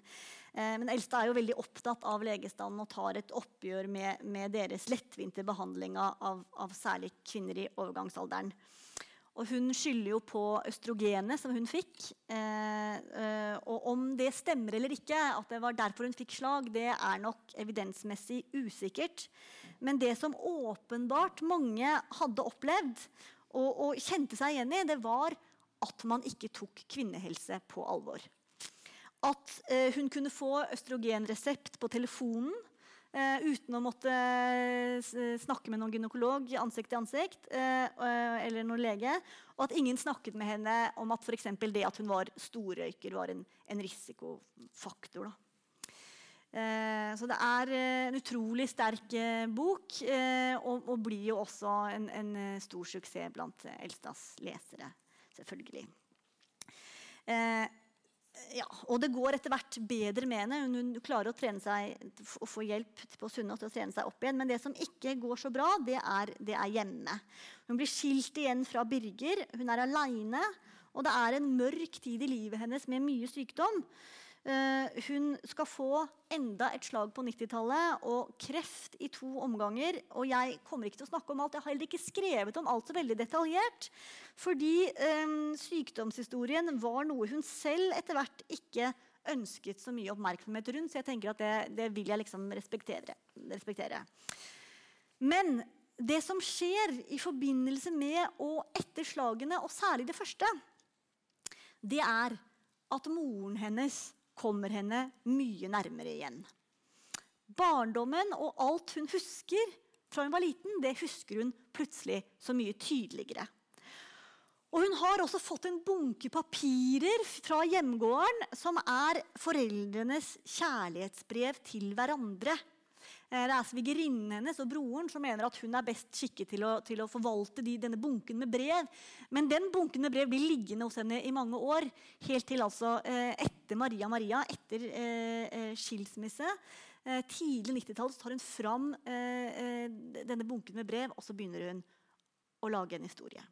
Speaker 2: Eh, men Elstad er jo veldig opptatt av legestanden og tar et oppgjør med, med deres lettvinte behandling av, av særlig kvinner i overgangsalderen. Og hun skylder jo på østrogenet som hun fikk. Eh, eh, og om det stemmer eller ikke, at det var derfor hun fikk slag, det er nok evidensmessig usikkert. Men det som åpenbart mange hadde opplevd og, og kjente seg igjen i, det var at man ikke tok kvinnehelse på alvor. At eh, hun kunne få østrogenresept på telefonen uten å måtte uh, snakke med noen gynekolog ansikt til ansikt eller noen lege. Og at ingen snakket med henne om at f.eks. det at hun var storrøyker, var en, en risikofaktor. så det er en utrolig sterk bok, og, og, blir jo også en, en stor suksess blant Elstads lesere. selvfølgelig. Eh, ja, og det går etter hvert bedre med henne. Hun, klarer å trene seg, å få hjelp på Sunna til å trene seg opp igjen. Men det som ikke går så bra, det er, det er hjemme. Hun blir skilt igjen fra Birger. Hun er aleine. Og det er en mørk tid i livet hennes med mye sykdom. Uh, hun skal få enda et slag på 90-tallet og kreft i to omganger. Og jeg kommer ikke til å snakke om alt. Jeg har heller ikke skrevet om alt så veldig detaljert. Fordi um, sykdomshistorien var noe hun selv etter hvert ikke ønsket så mye oppmerksomhet rundt. Så jeg tenker at det, det vil jeg liksom respektere. respektere. Men det som skjer i forbindelse med og etter slagene, og særlig det første, det er at moren hennes kommer henne mye nærmere igjen. Barndommen og alt hun husker fra hun var liten, det husker hun plutselig så mye tydeligere. Og hun har også fått en bunke papirer fra hjemgården som er foreldrenes kjærlighetsbrev til hverandre. Eh, det er svigerinnen hennes og broren som mener at hun er best skikket til å, til å forvalte de, denne bunken med brev. Men den bunken med brev blir liggende hos henne i mange år. Helt til altså eh, etter Maria Maria, etter eh, skilsmisse. Tidlig 90-tall tar hun fram denne bunken med brev, og så begynner hun å lage en historie.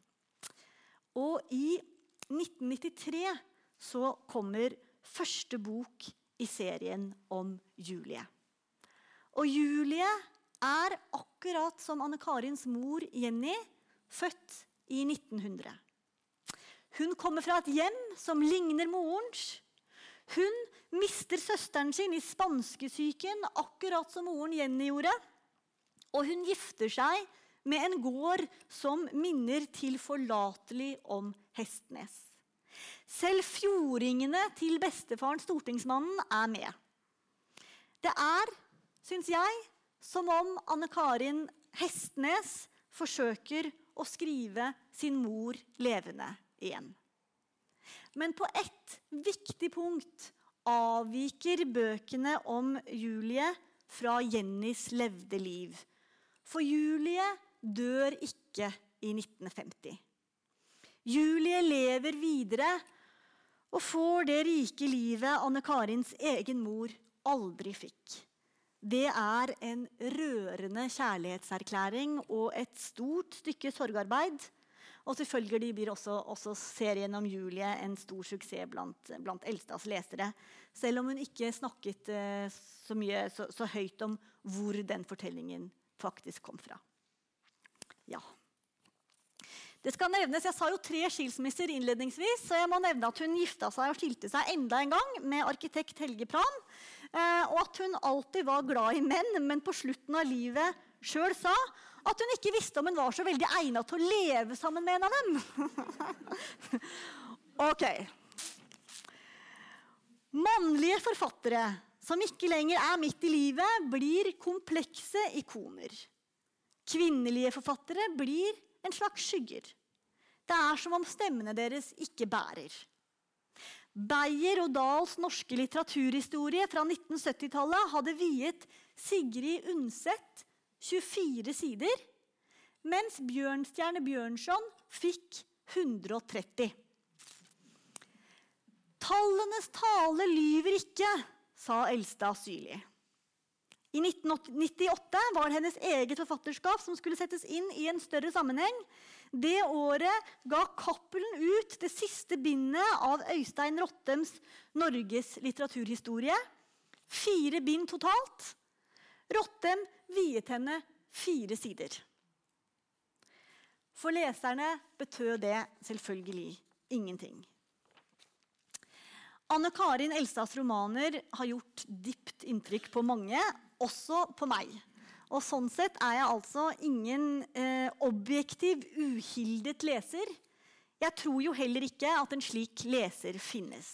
Speaker 2: Og i 1993 så kommer første bok i serien om Julie. Og Julie er akkurat som Anne Karins mor Jenny, født i 1900. Hun kommer fra et hjem som ligner morens. Hun mister søsteren sin i spanskesyken, akkurat som moren Jenny gjorde. Og hun gifter seg med en gård som minner tilforlatelig om Hestnes. Selv fjordingene til bestefaren, stortingsmannen, er med. Det er syns jeg, som om Anne Karin Hestnes forsøker å skrive sin mor levende igjen. Men på ett viktig punkt avviker bøkene om Julie fra Jennys levde liv. For Julie dør ikke i 1950. Julie lever videre og får det rike livet Anne Karins egen mor aldri fikk det er en rørende kjærlighetserklæring og et stort stykke sorgarbeid. Og selvfølgelig blir også, også serien om Julie en stor suksess blant, blant Elstads lesere. Selv om hun ikke snakket uh, så, mye, så, så, høyt om hvor den fortellingen faktisk kom fra. Ja. Det skal nevnes, Jeg sa jo tre skilsmisser innledningsvis, så jeg må nevne at hun gifta seg og skilte seg enda en gang med arkitekt Helge Pran. Eh, og at hun alltid var glad i menn, men på slutten av livet sjøl sa at hun ikke visste om hun var så veldig egna til å leve sammen med en av dem. ok. Mannlige forfattere som ikke lenger er midt i livet, blir komplekse ikoner. Kvinnelige forfattere blir en slags skygger. Det er som om stemmene deres ikke bærer. Beyer og Dahls norske litteraturhistorie fra 1970-tallet hadde viet Sigrid Undset 24 sider, mens Bjørnstjerne Bjørnson fikk 130. Tallenes tale lyver ikke, sa Elstad syrlig. I 1998 var det hennes eget forfatterskap som skulle settes inn i en større sammenheng. Det året ga Cappelen ut det siste bindet av Øystein Rottems Norges litteraturhistorie. Fire bind totalt. Rottem viet henne fire sider. For leserne betød det selvfølgelig ingenting. Anne Karin Elstads romaner har gjort dypt inntrykk på mange, også på meg. Og sånn sett er jeg altså ingen eh, objektiv, uhildet leser. Jeg tror jo heller ikke at en slik leser finnes.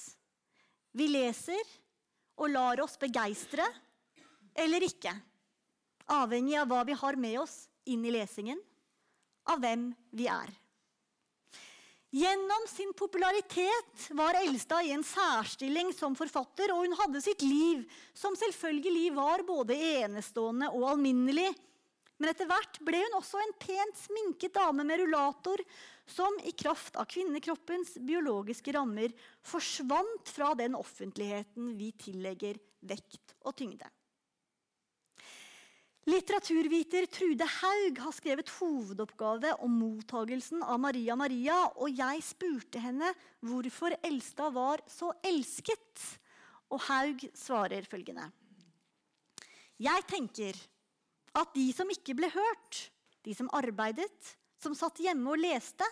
Speaker 2: Vi leser og lar oss begeistre eller ikke. Avhengig av hva vi har med oss inn i lesingen, av hvem vi er. Gjennom sin popularitet var Elstad i en særstilling som forfatter, og hun hadde sitt liv, som selvfølgelig var både enestående og alminnelig. Men etter hvert ble hun også en pent sminket dame med rullator som i kraft av kvinnekroppens biologiske rammer forsvant fra den offentligheten vi tillegger vekt og tyngde. Litteraturviter Trude Haug har skrevet hovedoppgave om mottagelsen av Maria Maria, og jeg spurte henne hvorfor Elstad var så elsket. Og Haug svarer følgende. Jeg tenker at de som ikke ble hørt, de som arbeidet, som satt hjemme og leste,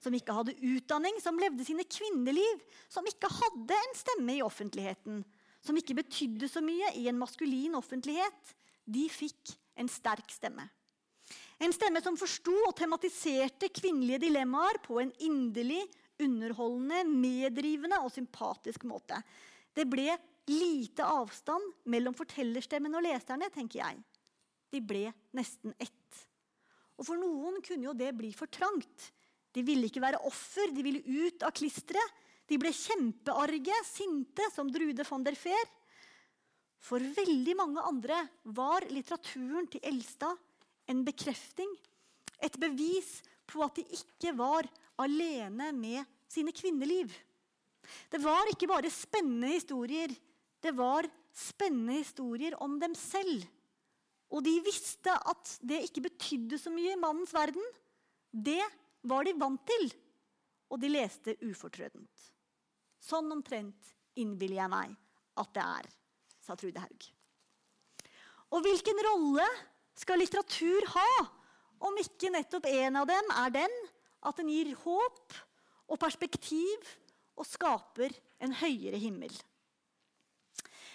Speaker 2: som ikke hadde utdanning, som levde sine kvinneliv, som ikke hadde en stemme i offentligheten, som ikke betydde så mye i en maskulin offentlighet, de fikk en sterk stemme. En stemme som forsto og tematiserte kvinnelige dilemmaer på en inderlig, underholdende, meddrivende og sympatisk måte. Det ble lite avstand mellom fortellerstemmen og leserne, tenker jeg. De ble nesten ett. Og For noen kunne jo det bli for trangt. De ville ikke være offer, de ville ut av klisteret. De ble kjempearge, sinte, som Drude van der Fehr. For veldig mange andre var litteraturen til Elstad en bekrefting, et bevis på at de ikke var alene med sine kvinneliv. Det var ikke bare spennende historier, det var spennende historier om dem selv. Og de visste at det ikke betydde så mye i mannens verden. Det var de vant til, og de leste ufortrødent. Sånn omtrent innbiller jeg meg at det er sa Trude Haug. Og hvilken rolle skal litteratur ha om ikke nettopp en av dem er den at den gir håp og perspektiv og skaper en høyere himmel?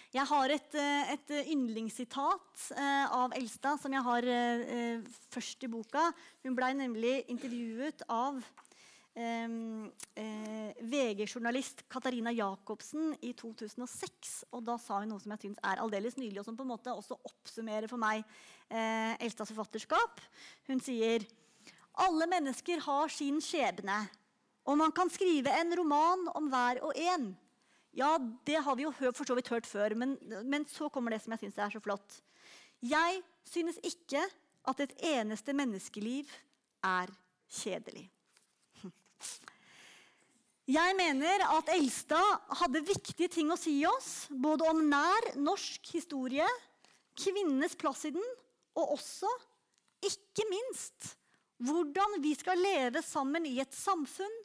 Speaker 2: Jeg har et, eh, et yndlingssitat eh, av Elstad som jeg har eh, først i boka. Hun blei nemlig intervjuet av VG-journalist Katarina Jacobsen i 2006. Og da sa hun noe som jeg syns er aldeles nydelig, og som på en måte også oppsummerer for meg eh, Elstads forfatterskap. Hun sier alle mennesker har sin skjebne, og man kan skrive en roman om hver og en. Ja, det har vi jo for så vidt hørt før, men, men så kommer det som jeg syns er så flott. Jeg synes ikke at et eneste menneskeliv er kjedelig. Jeg mener at Elstad hadde viktige ting å si oss, både om nær norsk historie, kvinnenes plass i den, og også, ikke minst, hvordan vi skal leve sammen i et samfunn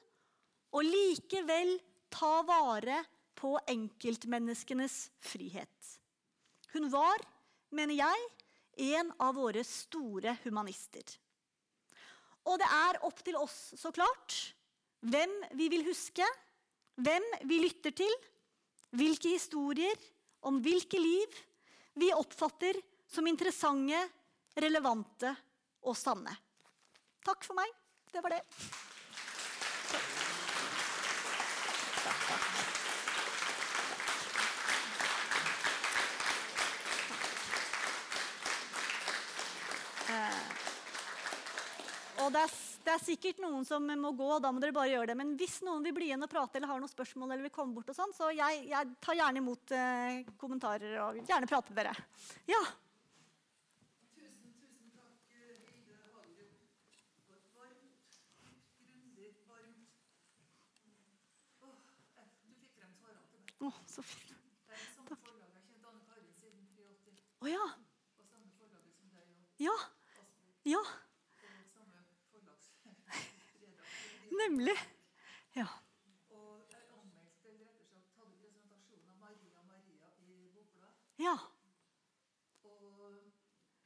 Speaker 2: og likevel ta vare på enkeltmenneskenes frihet. Hun var, mener jeg, en av våre store humanister. Og det er opp til oss, så klart, hvem vi vil huske, hvem vi lytter til, hvilke historier om hvilke liv vi oppfatter som interessante, relevante og sanne. Takk for meg. Det var det. Eh, og det er det er sikkert noen som må gå, og da må dere bare gjøre det. Men hvis noen vil bli igjen og prate eller har noen spørsmål, eller vil komme bort og sånn, så jeg, jeg tar gjerne imot eh, kommentarer og vil gjerne prate med dere. Ja?
Speaker 3: Tusen, tusen takk, Hilde Hagerup. Varmt, grundig, varmt Åh, eh, Du fikk frem svarene til meg.
Speaker 2: Å, så fint.
Speaker 3: Det er samme forlaget. Jeg har kjent Anne Karin siden 83.
Speaker 2: Å ja.
Speaker 3: Og samme forlaget som deg
Speaker 2: Ja. Ja.
Speaker 3: Og samme forlagsredaktør.
Speaker 2: Nemlig. Ja.
Speaker 3: Og jeg anmeldte, eller rettere sagt hadde presentasjon av Maria Maria Bokbladet.
Speaker 2: Ja.
Speaker 3: Og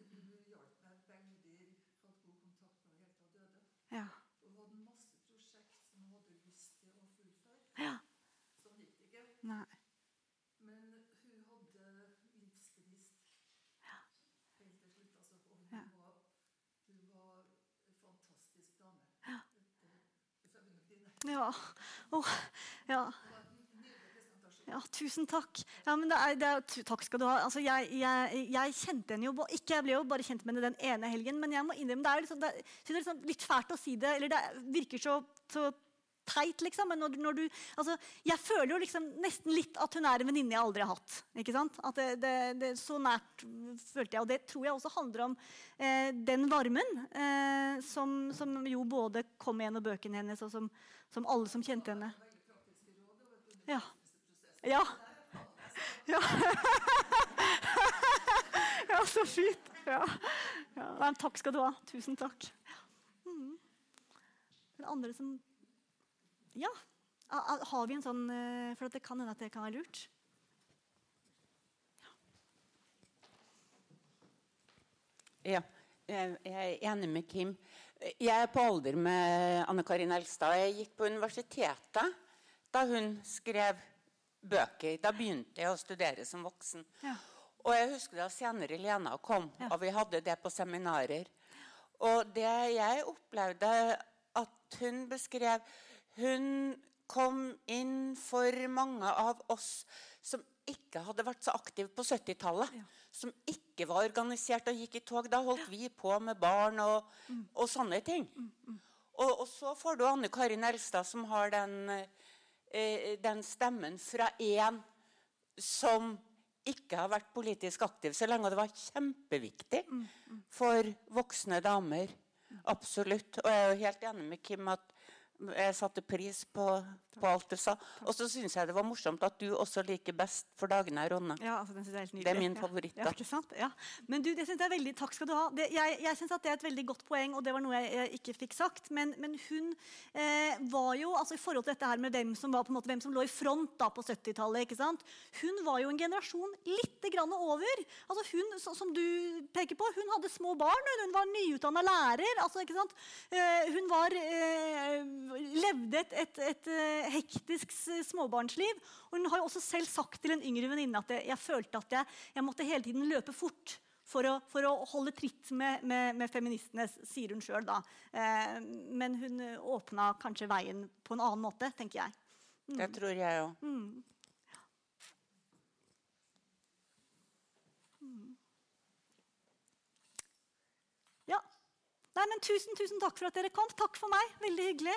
Speaker 3: hun hjalp meg veldig, hadde god kontakt med henne helt til døde.
Speaker 2: Ja.
Speaker 3: Hun hadde masse prosjekt som hun hadde lyst til å fullføre.
Speaker 2: Ja.
Speaker 3: Sånn gikk det ikke.
Speaker 2: Nei.
Speaker 3: Men hun hadde livsgnist helt til slutt. Altså, og hun,
Speaker 2: Ja.
Speaker 3: var, hun var en fantastisk dame.
Speaker 2: Ja.
Speaker 3: Det får vi nok dine.
Speaker 2: Ja. Oh, ja. Ja, tusen takk. Ja, men det er, det er, takk skal du ha. Altså, jeg, jeg, jeg kjente henne jo ikke, Jeg ble jo bare kjent med henne den ene helgen, men jeg må innrømme det er, liksom, det, det er liksom litt fælt å si det. Eller det virker så, så teit, liksom. Men når, når du, altså, jeg føler jo liksom nesten litt at hun er en venninne jeg aldri har hatt. ikke sant? At det, så nært følte jeg. Og det tror jeg også handler om eh, den varmen eh, som, som jo både kom gjennom bøkene hennes, og som, som alle som kjente henne. Ja. Ja. Ja. ja, så fint. Ja. Ja. Takk skal du ha. Tusen takk. Mm. Er det andre som Ja. Har vi en sånn eh, For det kan hende at det kan være lurt.
Speaker 4: Ja, jeg jeg er enig med Kim. Jeg er på alder med Anne Karin Elstad. Jeg gikk på universitetet da hun skrev bøker. Da begynte jeg å studere som voksen.
Speaker 2: Ja.
Speaker 4: Og jeg husker da senere Lena kom,
Speaker 2: Ja.
Speaker 4: og vi hadde det på seminarer. Og det jeg opplevde at hun beskrev Hun kom inn for mange av oss som ikke hadde vært så aktive på 70-tallet. Som ikke var organisert og gikk i tog. Da holdt vi på med barn og, og sånne ting. Og, og så får du Anne Karin Elstad, som har den, eh, den stemmen fra en som ikke har vært politisk aktiv så lenge. og Det var kjempeviktig for voksne damer. Absolutt. Og jeg er jo helt enig med Kim at jeg satte pris på, på alt du sa. Og så syns jeg det var morsomt at du også liker best for dagene, Ronne.
Speaker 2: Ja, altså, er helt.
Speaker 4: Det er min favoritt,
Speaker 2: Ja? Ja. Men du, det synes jeg er veldig, takk skal du ha. Det, jeg jeg synes det er et veldig godt poeng, og det var noe jeg, jeg ikke fikk sagt. Men, men hun eh, var jo, altså i forhold til dette her med hvem som, var, måte, hvem som lå i front da på 70-tallet, hun var jo en generasjon litt grann over. Altså hun, så, som du peker på, hun hadde små barn, hun, hun var nyutdannet lærer. Altså? Eh, hun var, eh, levde et, et, et eh, hektisk småbarnsliv. Og hun har jo også selv sagt til en yngre venninne at jeg, jeg følte at jeg, jeg måtte hele tiden løpe fort. For å, for å holde tritt med, med, med feministene, sier hun sjøl. Eh, men hun eh, åpna kanskje veien på en annen måte, tenker jeg.
Speaker 4: Det tror jeg òg.
Speaker 2: Ja. Nei, men tusen, tusen takk for at dere kom. Takk for meg. Veldig hyggelig.